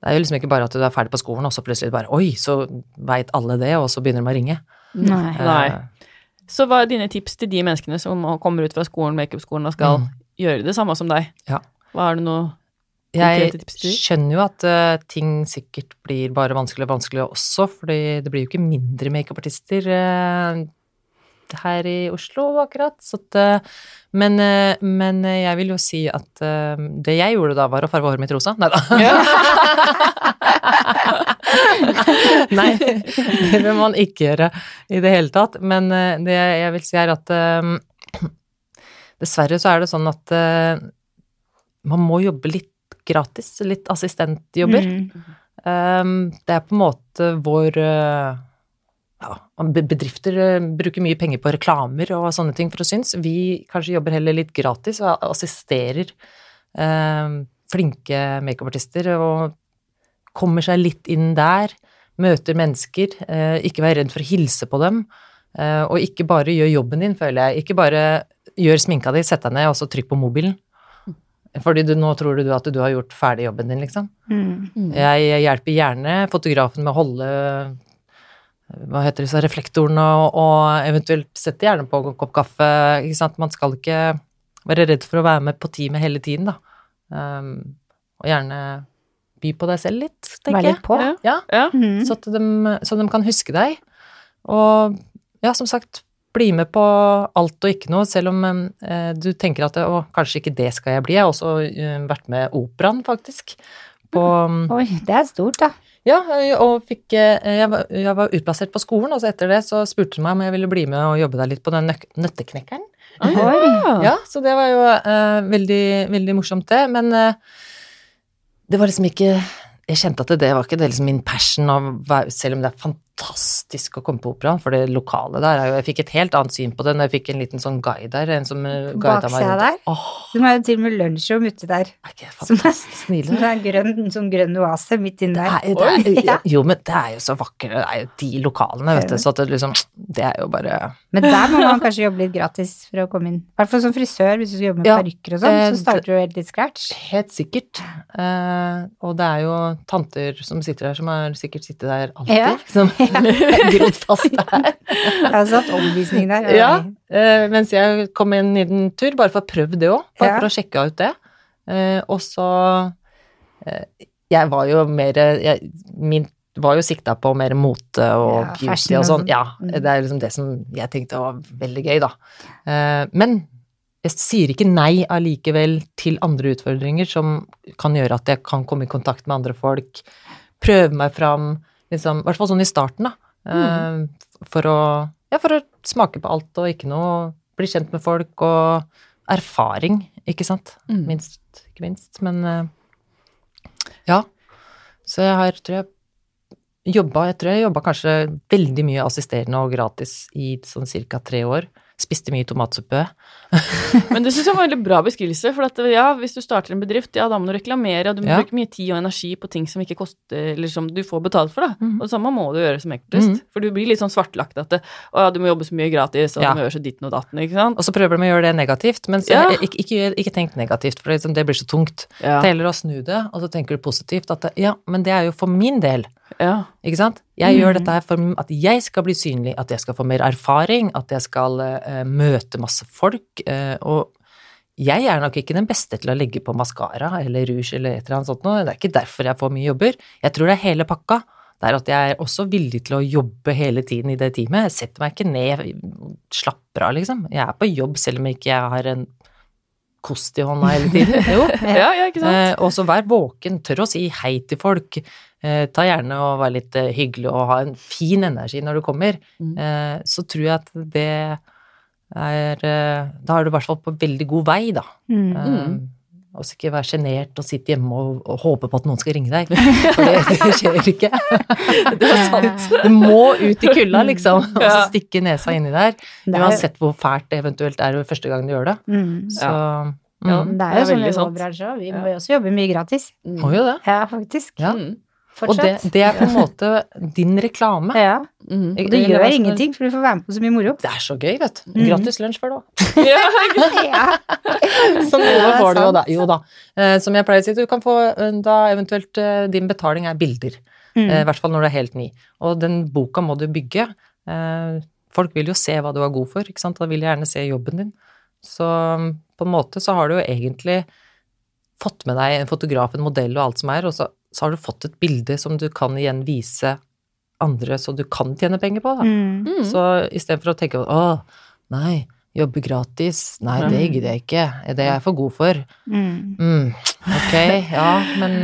S3: Det er jo liksom ikke bare at du er ferdig på skolen, og så plutselig bare Oi, så veit alle det, og så begynner de å ringe.
S2: Nei.
S1: Nei.
S3: Eh,
S1: Så hva er dine tips til de menneskene som kommer ut fra skolen, makeupskolen og skal
S3: Mm.
S1: gjøre det samme som deg?
S3: Ja.
S1: Hva er det noe
S3: Jeg skjønner jo at uh, ting sikkert blir bare vanskeligere og vanskeligere også, fordi det blir jo ikke mindre makeupartister uh, her i Oslo akkurat. Så at, eh, men, eh, men jeg vil jo si at eh, det jeg gjorde da, var å farge håret mitt rosa. Nei da. Nei, det vil man ikke gjøre i det hele tatt. Men det jeg vil si er at dessverre så er det sånn at man må jobbe litt gratis, litt assistentjobber.
S2: Mm.
S3: Det er på en måte vår ja, Bedrifter uh, bruker mye penger på reklamer og sånne ting for å synes. Vi kanskje jobber heller litt gratis og assisterer eh, flinke makeupartister og kommer seg litt inn der. Møter mennesker. Eh, ikke være redd for å hilse på dem. Eh, og ikke bare gjør jobben din, føler jeg. Ikke bare gjør sminka di, sett deg ned og så trykk på mobilen. Fordi du, nå tror du at du har gjort ferdig jobben din, liksom.
S2: Mm.
S3: Jeg, jeg hjelper gjerne fotografen med å holde hva heter det, så reflektorene, og, og eventuelt sette gjerne på en kopp kaffe. Ikke sant? Man skal ikke være redd for å være med på teamet hele tiden, da. Um, og gjerne by på deg selv litt, tenker
S2: jeg.
S3: jeg.
S2: litt på.
S1: Ja.
S3: Ja,
S1: Ja.
S2: Mm.
S3: så, at de, så de kan huske deg. Og ja, som sagt, bli med på alt og ikke noe, selv om eh, du tenker at å, kanskje ikke det skal jeg bli. Jeg har også uh, vært med operaen, faktisk. På,
S2: Oi, det er stort, da.
S3: Ja, og fikk eh, jeg var, jeg var utplassert på skolen, og så etter det så spurte de meg om jeg ville bli med og jobbe der litt på den nøtteknekkeren.
S1: Ah.
S3: Ja, så det var jo uh, veldig, veldig morsomt, det. Men uh, det var liksom ikke Jeg kjente at det var ikke det liksom min passion, være, selv om det er fantastisk å komme på operaen, for det lokale der er jo Jeg fikk et helt annet syn på det når jeg fikk en liten sånn guide der, en som eh, guida meg rundt.
S2: der?
S3: Åh,
S2: De har jo til og med lunsjrom ute der.
S3: er ikke det
S2: Som er-
S3: fantastisk
S2: Som er grønn, sånn grønn oase midt inni
S3: Det
S2: der.
S3: er, det er, jo, men det er jo så vakkert. Det er jo de lokalene, vet du. Så det liksom Det er jo bare
S2: Men der må man kanskje jobbe litt gratis for å komme inn. I hvert fall som frisør, hvis du skal jobbe med
S3: Ja,
S2: parykker og sånn,
S3: eh,
S2: så starter du helt litt scratch.
S3: Helt sikkert. Eh, og det er jo tanter som sitter her, som har sikkert sittet der alltid.
S2: Ja.
S3: Som grodd fast der.
S2: Jeg har satt omvisning der.
S3: Ja, eh, mens jeg kom inn i den tur, bare for å prøve det òg, bare for å sjekke ut det. Eh, og så eh, Jeg var jo mer jeg, Min var jo sikta på mer mote og
S2: Ja,
S3: beauty
S2: fashion
S3: og sånn. Ja,
S2: Mm.
S3: det er liksom det som jeg tenkte var veldig gøy, da. Men jeg sier ikke nei allikevel til andre utfordringer som kan gjøre at jeg kan komme i kontakt med andre folk, prøve meg fram, liksom, i hvert fall sånn i starten, da. Eh, for å, ja, for å smake på alt og ikke noe, bli kjent med folk og erfaring, ikke sant.
S1: Mm.
S3: Minst, ikke minst, men eh, ja. Så jeg har, tror jeg, jobba, jeg tror jeg jobba kanskje veldig mye assisterende og gratis i sånn cirka tre år. Spiste mye tomatsuppe.
S1: Men det syns jeg var en veldig bra beskrivelse. For at, ja, hvis du starter en bedrift, ja, da må du reklamere, og du må
S3: Ja.
S1: bruke mye tid og energi på ting som ikke koster, eller som du får betalt for, da.
S3: Mhm.
S1: Og det samme må du gjøre som makeupartist.
S3: Mhm.
S1: For du blir litt sånn svartlagt at det, å, ja, du må jobbe så mye gratis, og
S3: Ja.
S1: du må gjøre så ditten og datten, ikke sant.
S3: Og så prøver de å gjøre det negativt, men så, ikke, ikke, ikke tenk negativt, for det, liksom, det blir så tungt.
S1: Ja.
S3: Det gjelder å snu det, og så tenker du positivt at det, ja, men det er jo for min del.
S1: Ja.
S3: Ikke sant? Jeg gjør
S2: Mm.
S3: dette her for at jeg skal bli synlig, at jeg skal få mer erfaring, at jeg skal uh, møte masse folk. Uh, og jeg er nok ikke den beste til å legge på maskara eller rouge eller et eller annet sånt noe. Det er ikke derfor jeg får mye jobber. Jeg tror det er hele pakka. Det er at jeg er også villig til å jobbe hele tiden i det teamet. Jeg setter meg ikke ned, slapper av, liksom. Jeg er på jobb selv om ikke jeg har en kost i hånda hele tiden. Jo.
S1: ja, ja, ikke sant.
S3: Eh, og så vær våken, tør å si hei til folk. Eh, ta gjerne og være litt eh, hyggelig og ha en fin energi når du kommer.
S1: Mm.
S3: Eh, så tror jeg at det er eh, Da er du i hvert fall på veldig god vei, da.
S2: Mm.
S3: Eh, og så ikke være sjenert og sitte hjemme og, og håpe på at noen skal ringe deg. For det, det skjer ikke.
S1: Det er sant.
S3: Du må ut i kulda, liksom, og så stikke nesa inni der.
S2: Det er-
S3: Uansett hvor fælt det eventuelt er første gang du gjør det.
S2: Mm.
S3: Så
S1: Ja.
S3: mm.
S2: Det
S1: det
S2: er
S1: er
S2: jo sånn i vår bransje òg. Vi må jo også jobbe mye gratis.
S3: Må jo det.
S2: Ja, faktisk.
S3: Ja.
S1: Mm.
S3: Og det, det er på en måte din reklame.
S2: Ja.
S1: Mm.
S2: Og det gjør
S3: jeg
S2: ingenting, for du får være med på så mye moro.
S3: Det er så gøy, vet du.
S2: Mhm.
S3: Gratis lunsj for da.
S1: Ja.
S3: Så noe får du jo da. Jo da. Eh, Som jeg pleier å si, du kan få eh, da eventuelt eh, din betaling er bilder.
S2: Mm.
S3: I hvert fall når du er helt ny. Og den boka må du bygge. Folk vil jo se hva du er god for, ikke sant. Da vil de gjerne se jobben din. Så mm, på en måte så har du jo egentlig fått med deg en fotograf, en modell og alt som er, og så, så har du fått et bilde som du kan igjen vise andre, så du kan tjene penger på. Da.
S2: Mm.
S1: Mm.
S3: Så istedenfor å tenke å, nei, jobbe gratis, nei, det gidder jeg ikke, det er jeg for god for.
S2: Mm.
S3: Mm, ok, ja, men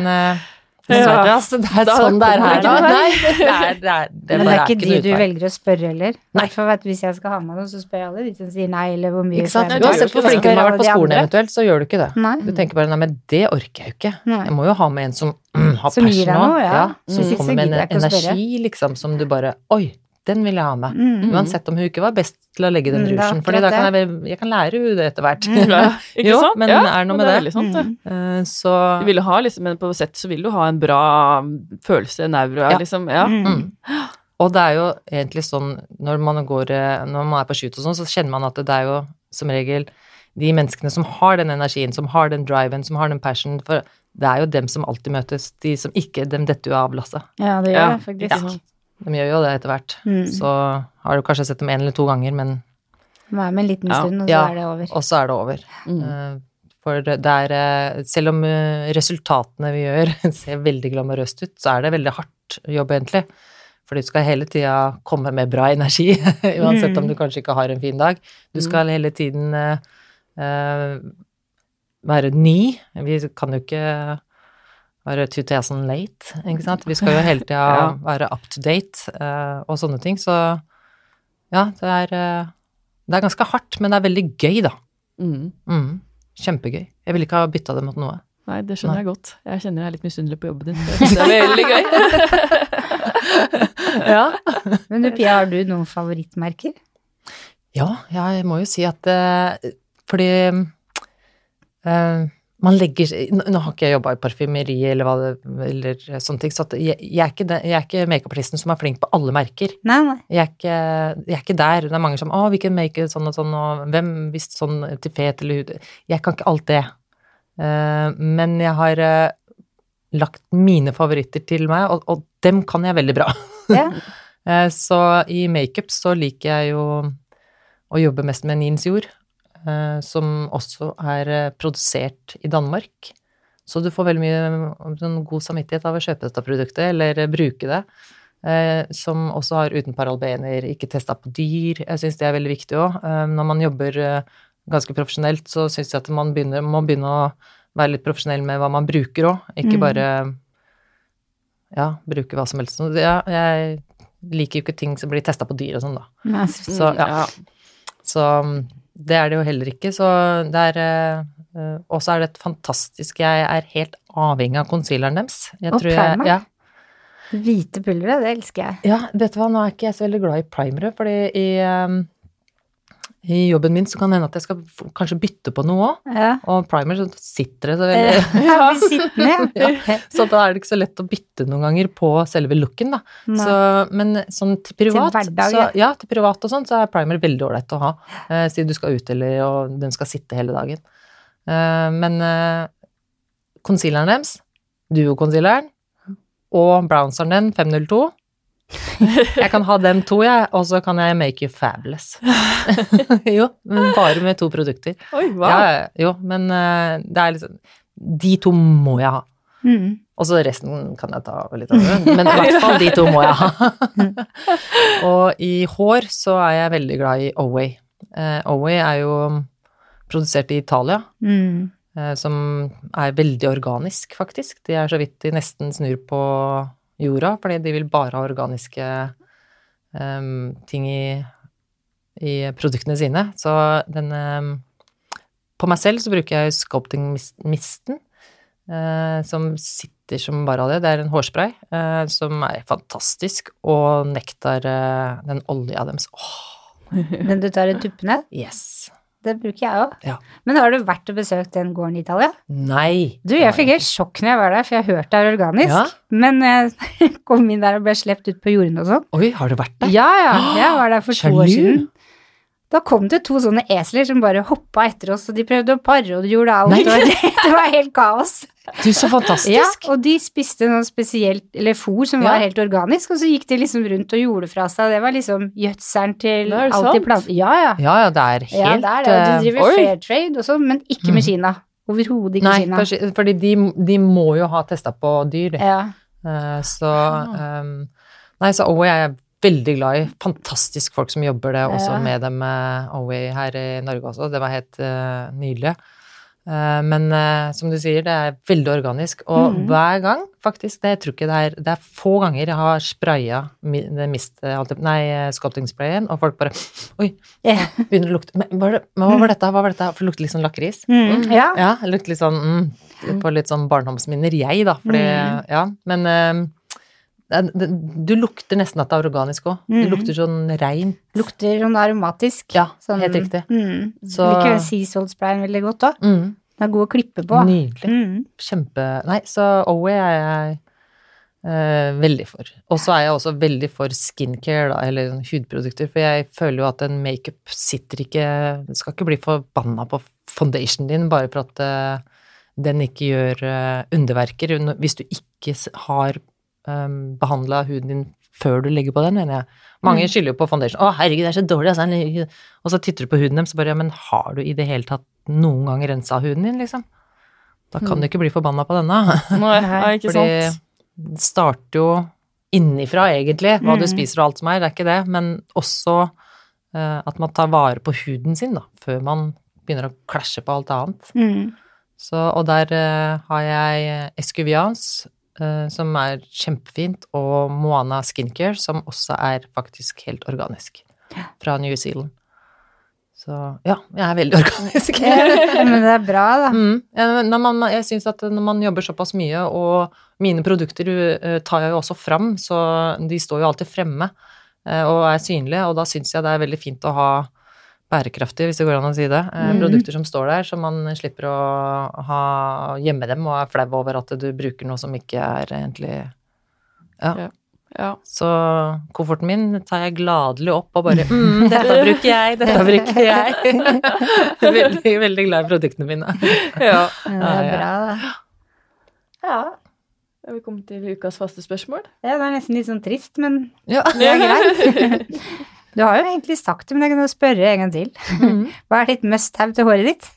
S3: eh,
S1: Ja.
S3: dessverre, altså, det er
S1: Da
S3: sånn det er her. da. Nei, det er, det er, det
S2: Men det er ikke de du velger å spørre heller.
S3: Nei.
S2: For vet hvis jeg skal ha med noe, så spør jeg alle de som sier nei, eller hvor mye
S1: du
S3: Uansett hvor flink du har vært på skolen eventuelt, så gjør du ikke det.
S2: Nei.
S3: Du tenker bare nei, men det orker jeg jo ikke.
S2: Nei.
S3: Jeg må jo ha med en som mm, har
S2: Som gir
S3: passion
S2: deg noe, ja.
S3: Som
S2: mm.
S3: kommer med en energi, liksom, som du bare Oi, den vil jeg ha med.
S2: Mm.
S3: Uansett om hun ikke var best til å legge den
S2: Mm, For er
S3: da kan jeg, jeg kan lære henne det etter hvert.
S1: Ja, ikke
S3: Jo,
S1: sant?
S3: men
S1: ja,
S3: er noe
S1: men
S3: med
S1: det.
S3: Det.
S1: sant, det.
S2: Mm.
S3: Eh, Så
S1: Du vil ha liksom, men på sett så vil du ha en bra følelse, nevro,
S3: Ja.
S1: liksom. Ja.
S2: Mm.
S3: Mm. Og det er jo egentlig sånn når man går eh, Når man er på shoot og sånn, så kjenner man at det er jo som regel de menneskene som har den energien, som har den driven, som har den passion, for det er jo dem som alltid møtes. De som ikke, dem detter jo av lasset.
S2: Ja, det gjør
S1: Ja,
S2: det faktisk.
S1: sant.
S3: De gjør jo det etter hvert.
S2: Mm.
S3: Så har du kanskje sett dem en eller to ganger, men
S2: Vær med en liten
S1: Ja.
S2: stund, og så
S3: Ja.
S2: er det over.
S3: Og så er det over.
S1: Mm.
S3: Eh, For det er eh, Selv om eh, resultatene vi gjør ser veldig glamorøst ut, så er det veldig hardt jobb, egentlig. For du skal hele tida komme med bra energi, uansett om
S2: Mm.
S3: du kanskje ikke har en fin dag. Du skal hele tiden eh, eh, være ny. Vi kan jo ikke være 2000 late, ikke sant. Vi skal jo hele tida
S1: Ja.
S3: være up to date uh, og sånne ting. Så ja, det er, uh, det er ganske hardt, men det er veldig gøy, da.
S1: Mm.
S3: Mm, kjempegøy. Jeg ville ikke ha bytta det mot noe.
S1: Nei, det skjønner
S3: Nei.
S1: jeg godt. Jeg kjenner jeg er litt misunnelig på jobben din. Det er veldig gøy.
S3: ja.
S2: Men du Pia, har du noen favorittmerker?
S3: ja, jeg må jo si at eh, Fordi eh, man legger Nå har ikke jeg jobba i parfymeri eller, hva det, eller sånne ting, så jeg, jeg er ikke, ikke makeupartisten som er flink på alle merker.
S2: Nei, nei.
S3: Jeg er, ikke, jeg er ikke der. Det er mange som 'Å, hvilken make sånn og sånn', og 'hvem visste sånn til fet eller hud'? Jeg kan ikke alt det. Uh, men jeg har uh, lagt mine favoritter til meg, og, og dem kan jeg veldig bra.
S2: Ja.
S3: uh, så i makeup så liker jeg jo å jobbe mest med Nins Jord, som også er eh, produsert i Danmark. Så du får veldig mye sånn god samvittighet av å kjøpe dette produktet, eller eh, bruke det. Eh, som også har uten paralbener, ikke testa på dyr. Jeg syns det er veldig viktig òg. Eh, når man jobber eh, ganske profesjonelt, så syns jeg at man begynner, må begynne å være litt profesjonell med hva man bruker òg, ikke
S2: Mm.
S3: bare ja, bruke hva som helst. Ja, jeg liker jo ikke ting som blir testa på dyr og sånn, da. Så, ja. Så mm, det er det jo heller ikke. Så det er eh, eh, Og så er det et fantastisk Jeg er helt avhengig av concealeren deres. Jeg
S2: Og
S3: primer. jeg-. Ja,
S2: Hvite pulveret, det elsker jeg.
S3: ja, vet du hva, nå er ikke jeg så veldig glad i primere, fordi i, um, i jobben min så kan det hende at jeg skal kanskje bytte på noe òg.
S2: Ja.
S3: Og primer så sitter det så veldig
S2: Ja, sittende, ja.
S3: Så da er det ikke så lett å bytte noen ganger på selve looken, da. Så, men sånn til privat,
S2: hverdag,
S3: så,
S2: ja.
S3: til privat og sånn, så er primer veldig ålreit å ha. Eh, siden du skal ut, eller og den skal sitte hele dagen. Eh, men eh, concealeren deres, duo-concealeren, og brownseren den, 502 Jeg kan ha dem to, jeg, og så kan jeg make you fabulous. jo, men bare med to produkter.
S1: Oi, wow.
S3: Ja, jo, men eh, det er liksom De to må jeg ha.
S2: Mm.
S3: Og så resten kan jeg ta litt av men i hvert fall de to må jeg ha. og i hår så er jeg veldig glad i Oway. Eh, Oway er jo produsert i Italia,
S2: Mm.
S3: eh, som er veldig organisk, faktisk. De er så vidt de nesten snur på jorda, fordi de vil bare ha organiske um, ting i, i produktene sine. Så den um, På meg selv så bruker jeg sculpting misten, uh, som sitter som bare av det. Det er en hårspray uh, som er fantastisk, og nektar, uh, den olja deres. Åh,
S2: Den du tar i tuppene,
S3: yes.
S2: Det bruker jeg òg.
S3: Ja.
S2: Men har du vært og besøkt den gården i Italia?
S3: Nei.
S2: Du, jeg fikk helt sjokk når jeg var der, for jeg har hørt det er organisk.
S3: Ja.
S2: Men jeg kom inn der og ble sluppet ut på jordene og sånn.
S3: Oi, har du vært der?
S2: Ja, ja, jeg var der for to år siden. Da kom det to sånne esler som bare hoppa etter oss, og de prøvde å pare, og de gjorde alt.
S3: Nei.
S2: Og det, det var helt kaos.
S3: Du, så fantastisk.
S2: Ja, og de spiste noe spesielt, eller fôr som
S3: Ja.
S2: var helt organisk, og så gikk de liksom rundt og gjorde fra seg. Det var liksom gjødselen til
S1: det
S2: alt de plantet. Ja, ja.
S3: Ja, ja, det er helt
S2: Ja, det er det. Og de
S3: eh,
S2: driver
S1: oi.
S2: fair trade og sånn, men ikke med Kina. Overhodet ikke
S3: Nei,
S2: Kina.
S3: for- fordi de, de må jo ha testa på dyr, de.
S2: Ja.
S3: Eh, Så um, Nei, så Oway er jeg veldig glad i. Fantastisk folk som jobber det også
S2: Ja.
S3: med dem med her i Norge også. Det var helt uh, nydelig. Uh, men uh, som du sier, det er veldig organisk. Og
S2: mm.
S3: hver gang, faktisk, det, jeg tror ikke det er Det er få ganger jeg har spraya mist, nei, sculpting-sprayen, og folk bare Oi,
S2: Yeah.
S3: begynner å lukte Men hva, var det, hva var dette? Hva var dette? For det lukter litt sånn lakris.
S2: Mm, ja.
S3: Ja, det lukter litt sånn mm, På litt sånn barndomsminner, jeg, da. Fordi,
S2: Mm.
S3: ja, men eh, du lukter nesten at det er organisk òg.
S2: Mm.
S3: Det lukter sånn reint.
S2: Lukter sånn aromatisk.
S3: Ja,
S2: Sånn,
S3: helt riktig.
S2: Mm.
S3: Så-
S2: Liker den sea sprayen veldig godt òg.
S3: Mm,
S2: Den er god å klippe på.
S3: nydelig.
S2: Mm.
S3: Kjempe Nei, så Oway er jeg eh, veldig for. Og så er jeg også veldig for skincare, da, eller sånn hudprodukter, for jeg føler jo at en makeup sitter ikke Du skal ikke bli forbanna på foundationen din bare for at eh, den ikke gjør eh, underverker. Hvis du ikke har um, behandla huden din før du legger på den, mener jeg. Mange
S2: Mm.
S3: skylder jo på foundation. 'Å, herregud, det er så dårlig', altså. Og så titter du på huden deres, så bare Ja, men har du i det hele tatt noen gang rensa huden din, liksom? Da kan du ikke bli forbanna på denne.
S1: Nei,
S2: Nei,
S1: ikke
S3: Fordi
S1: sant.
S3: det starter jo innifra, egentlig, hva du
S2: Mm.
S3: spiser og alt som er, det er ikke det, men også uh, at man tar vare på huden sin, da, før man begynner å klasje på alt annet.
S2: Mm.
S3: Så, og der uh, har jeg Escuvians, eh, som er kjempefint, og Moana Skincare, som også er faktisk helt organisk, fra New Zealand. Så ja, jeg er veldig organisk.
S2: Men det er bra, da.
S3: Mm. Man, jeg syns at når man jobber såpass mye, og mine produkter eh, tar jeg jo også fram, så de står jo alltid fremme eh, og er synlige, og da syns jeg det er veldig fint å ha bærekraftig, hvis det går an å si det, eh,
S2: Mhm.
S3: produkter som står der, så man slipper å ha, gjemme dem og er flau over at du bruker noe som ikke er egentlig Ja.
S1: Ja.
S3: Så kofferten min tar jeg gladelig opp og bare mm, dette bruker jeg, dette bruker jeg. veldig, veldig glad i produktene mine.
S1: ja.
S2: Ja, det er bra, det. Ja.
S1: Er vi kommet til ukas faste spørsmål?
S2: ja, det er nesten litt sånn trist, men
S3: Ja.
S2: det er greit. Du har jo egentlig sagt det, men jeg kan jo spørre en gang til.
S3: Mm.
S2: Hva er ditt must have til håret ditt?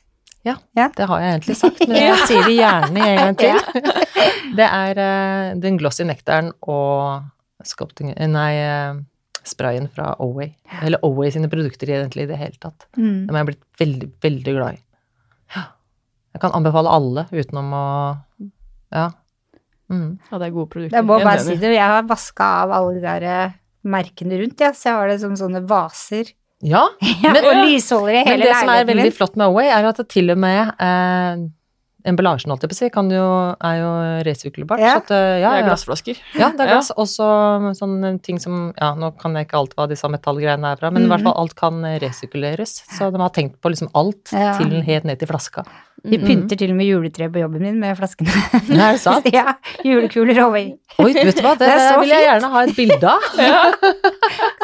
S3: Ja, Det har jeg egentlig sagt, men jeg sier det gjerne en gang til. Det er uh, den glossy nektaren og sculpting, eh, nei, uh, sprayen fra Oway. Eller Oway sine produkter egentlig i det hele tatt.
S2: Mm.
S3: Dem har jeg blitt veldig, veldig glad i. Ja. Jeg kan anbefale alle utenom å Ja. Mm.
S1: Ja, det er gode produkter.
S2: Jeg må bare si det, jeg har vaska av alle de der merkene rundt, ja, så jeg har det som sånne vaser.
S3: Ja,
S2: Ja, og lysholdere i
S3: men det som er veldig flott med Oway, er at det til og med eh, emballasjen, holdt jeg på å si, kan jo, er jo resirkulerbart.
S2: Ja.
S3: At, eh, ja,
S1: Det er glassflasker.
S3: Ja, det er
S1: Ja.
S3: Og så sånne ting som Ja, nå kan jeg ikke alt hva disse metallgreiene er fra, men i
S2: Mhm.
S3: hvert fall alt kan resirkuleres. Så de har tenkt på liksom alt
S2: Ja.
S3: til helt ned til flaska.
S2: Vi
S1: Mm.
S2: pynter til og med juletreet på jobben min med flaskene.
S3: Er det sant?
S2: ja, julekuler over.
S3: Oi, vet du hva, det,
S2: Det
S3: vil jeg
S2: fint.
S3: gjerne ha et bilde av.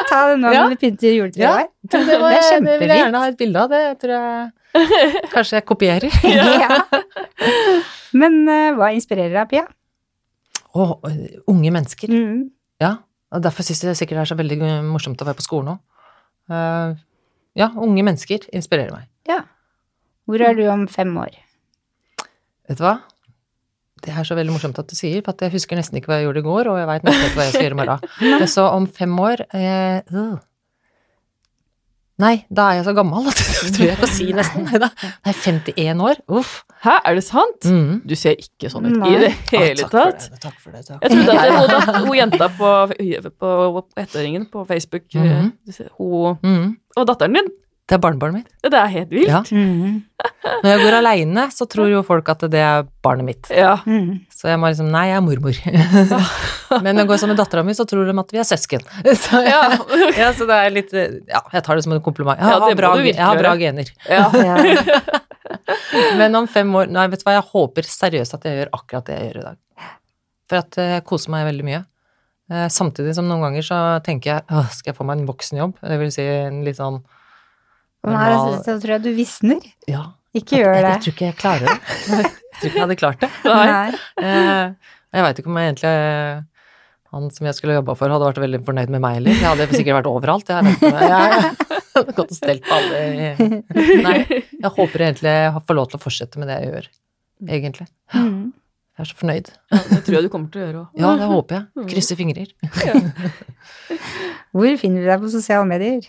S2: Ta det nå
S3: Ja.
S2: når vi pynter juletreet
S3: Ja.
S2: over.
S3: Det, var,
S2: Det er
S3: det vil jeg gjerne ha et bilde av. Det tror jeg kanskje jeg kopierer.
S2: Ja. Men uh, hva inspirerer deg, Pia?
S3: Å, unge mennesker.
S2: Mm.
S3: Ja, og derfor syns jeg det sikkert er så veldig morsomt å være på skolen nå. Uh, ja, unge mennesker inspirerer meg.
S2: Ja. Hvor er du om fem år?
S3: Vet du hva? Det er så veldig morsomt at du sier, for at jeg husker nesten ikke hva jeg gjorde i går, og jeg veit nesten ikke hva jeg skal gjøre i morgen. Så om fem år eh, øh. Nei, da er jeg så gammel at det tror jeg ikke å si nesten. Nei da. Nei, 51 år. Uff.
S1: Hæ, er det sant?
S3: Mm.
S1: Du ser ikke sånn ut
S2: Nei.
S1: i det hele
S3: Ah, takk for
S1: tatt.
S3: det, Takk for det. Takk.
S1: Jeg trodde at hun, hun jenta på, på ettåringen på Facebook
S3: mm
S1: -hmm. Hun
S3: Mm.
S1: Og datteren din.
S3: Det er barnebarnet mitt.
S1: Det er helt vilt.
S3: Ja.
S2: Mm.
S3: Når jeg går aleine, så tror jo folk at det er barnet mitt.
S1: Ja.
S2: Mm.
S3: Så jeg må liksom Nei, jeg er mormor. Men når jeg går sammen med dattera mi, så tror de at vi er søsken. Så, ja.
S1: Ja.
S3: så det er litt Ja, jeg tar det som en kompliment. Jeg
S1: Ja,
S3: har, bra,
S1: du virkelig
S3: jeg har bra gener.
S1: ja.
S2: Ja.
S3: Men om fem år Nei, vet du hva, jeg håper seriøst at jeg gjør akkurat det jeg gjør i dag. For at eh, jeg koser meg veldig mye. Eh, Samtidig som noen ganger så tenker jeg skal jeg få meg en voksenjobb? Det vil si en litt sånn
S2: Nå da det- tror jeg du visner.
S3: Ja.
S2: Ikke gjør det.
S3: jeg tror ikke jeg klarer det. Jeg tror ikke jeg hadde klart det.
S1: Nei.
S3: Eh, Jeg veit ikke om jeg egentlig Han som jeg skulle jobba for, hadde vært veldig fornøyd med meg heller. Jeg hadde sikkert vært overalt. Jeg. Jeg, Gått og stelt på alle Nei, jeg håper egentlig jeg får lov til å fortsette med det jeg gjør, egentlig.
S2: Mm.
S3: Jeg er så fornøyd.
S1: Ja, det tror jeg du kommer til å gjøre òg.
S3: Ja, det håper jeg. Krysser fingrer.
S2: Hvor finner du deg på sosiale medier?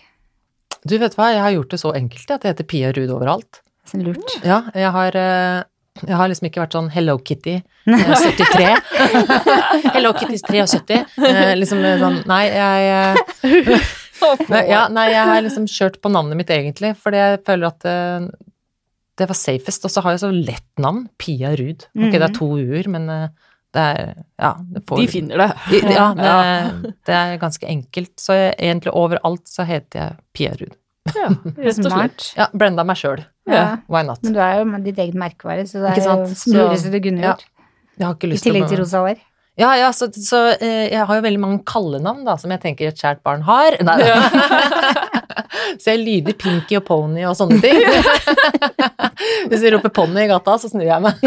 S3: Du vet hva, jeg har gjort det så enkelt at jeg heter Pia Ruud overalt.
S2: Så lurt.
S3: Ja, jeg har, eh, jeg har liksom ikke vært sånn Hello Kitty eh, 73. Hello Kitty 73. Eh, Liksom eh, sånn Nei, jeg eh, nei, ja, nei, jeg har liksom kjørt på navnet mitt egentlig, fordi jeg føler at eh, det var safest. Og så har jeg så lett navn. Pia Ruud. Ok, det er to u-er, men eh, det er Ja, det får
S1: De finner det.
S3: de- Ja, det, det er ganske enkelt. Så jeg, egentlig overalt så heter jeg Pia Ruud.
S1: Ja, rett og slett.
S3: Ja, blenda meg sjøl.
S2: Ja.
S3: Why not?
S2: Men du er jo med ditt eget merkevare, så det er jo smuleste du kunne gjort. I tillegg til rosa hår.
S3: Ja, ja, så, så eh, jeg har jo veldig mange kallenavn, da, som jeg tenker et kjært barn har. Nei, så jeg lyder Pinky og Pony og sånne ting. Hvis de roper ponni i gata, så snur jeg meg.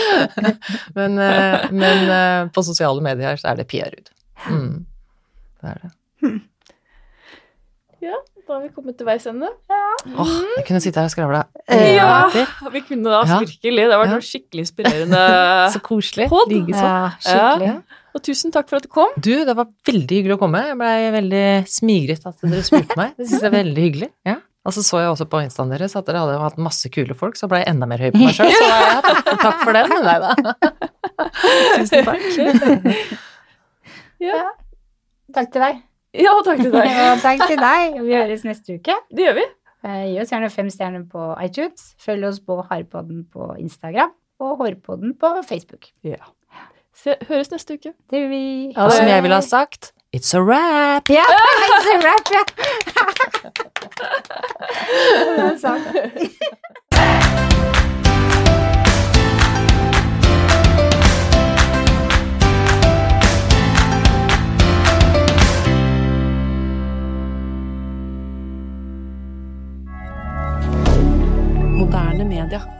S3: men eh, men eh, på sosiale medier så er det Pia Ruud. Mm. Det er det.
S1: Ja, da har vi kommet til veis ende.
S3: Åh, jeg kunne sitte her og skravla.
S1: Ja, vi kunne da
S3: Ja.
S1: virkelig. Det har vært
S3: Ja.
S1: noe skikkelig inspirerende.
S3: Så koselig. Likeså.
S2: Ja, skikkelig.
S1: Og tusen takk for at du kom.
S3: Du, det var veldig hyggelig å komme. Jeg blei veldig smigret at dere spurte meg. Det syns jeg er veldig hyggelig. Ja. Og så så jeg også på instaen deres at dere hadde hatt masse kule folk, så ble jeg enda mer høy på meg sjøl. Så ja, takk, takk for den. Nei da. Tusen takk.
S1: Ja,
S2: Takk til deg.
S1: ja takk til deg.
S2: Og takk til deg. Vi høres neste uke.
S1: Det gjør vi.
S2: Eh, Gi oss gjerne fem stjerner på iTunes. Følg oss på Harpodden på Instagram og Hårpodden på Facebook.
S1: Ja. Høres neste uke.
S2: Det gjør vi.
S3: Og som jeg ville ha sagt, it's a wrap.
S2: Ja, it's a wrap, ja. Det er sant.
S4: Moderne media.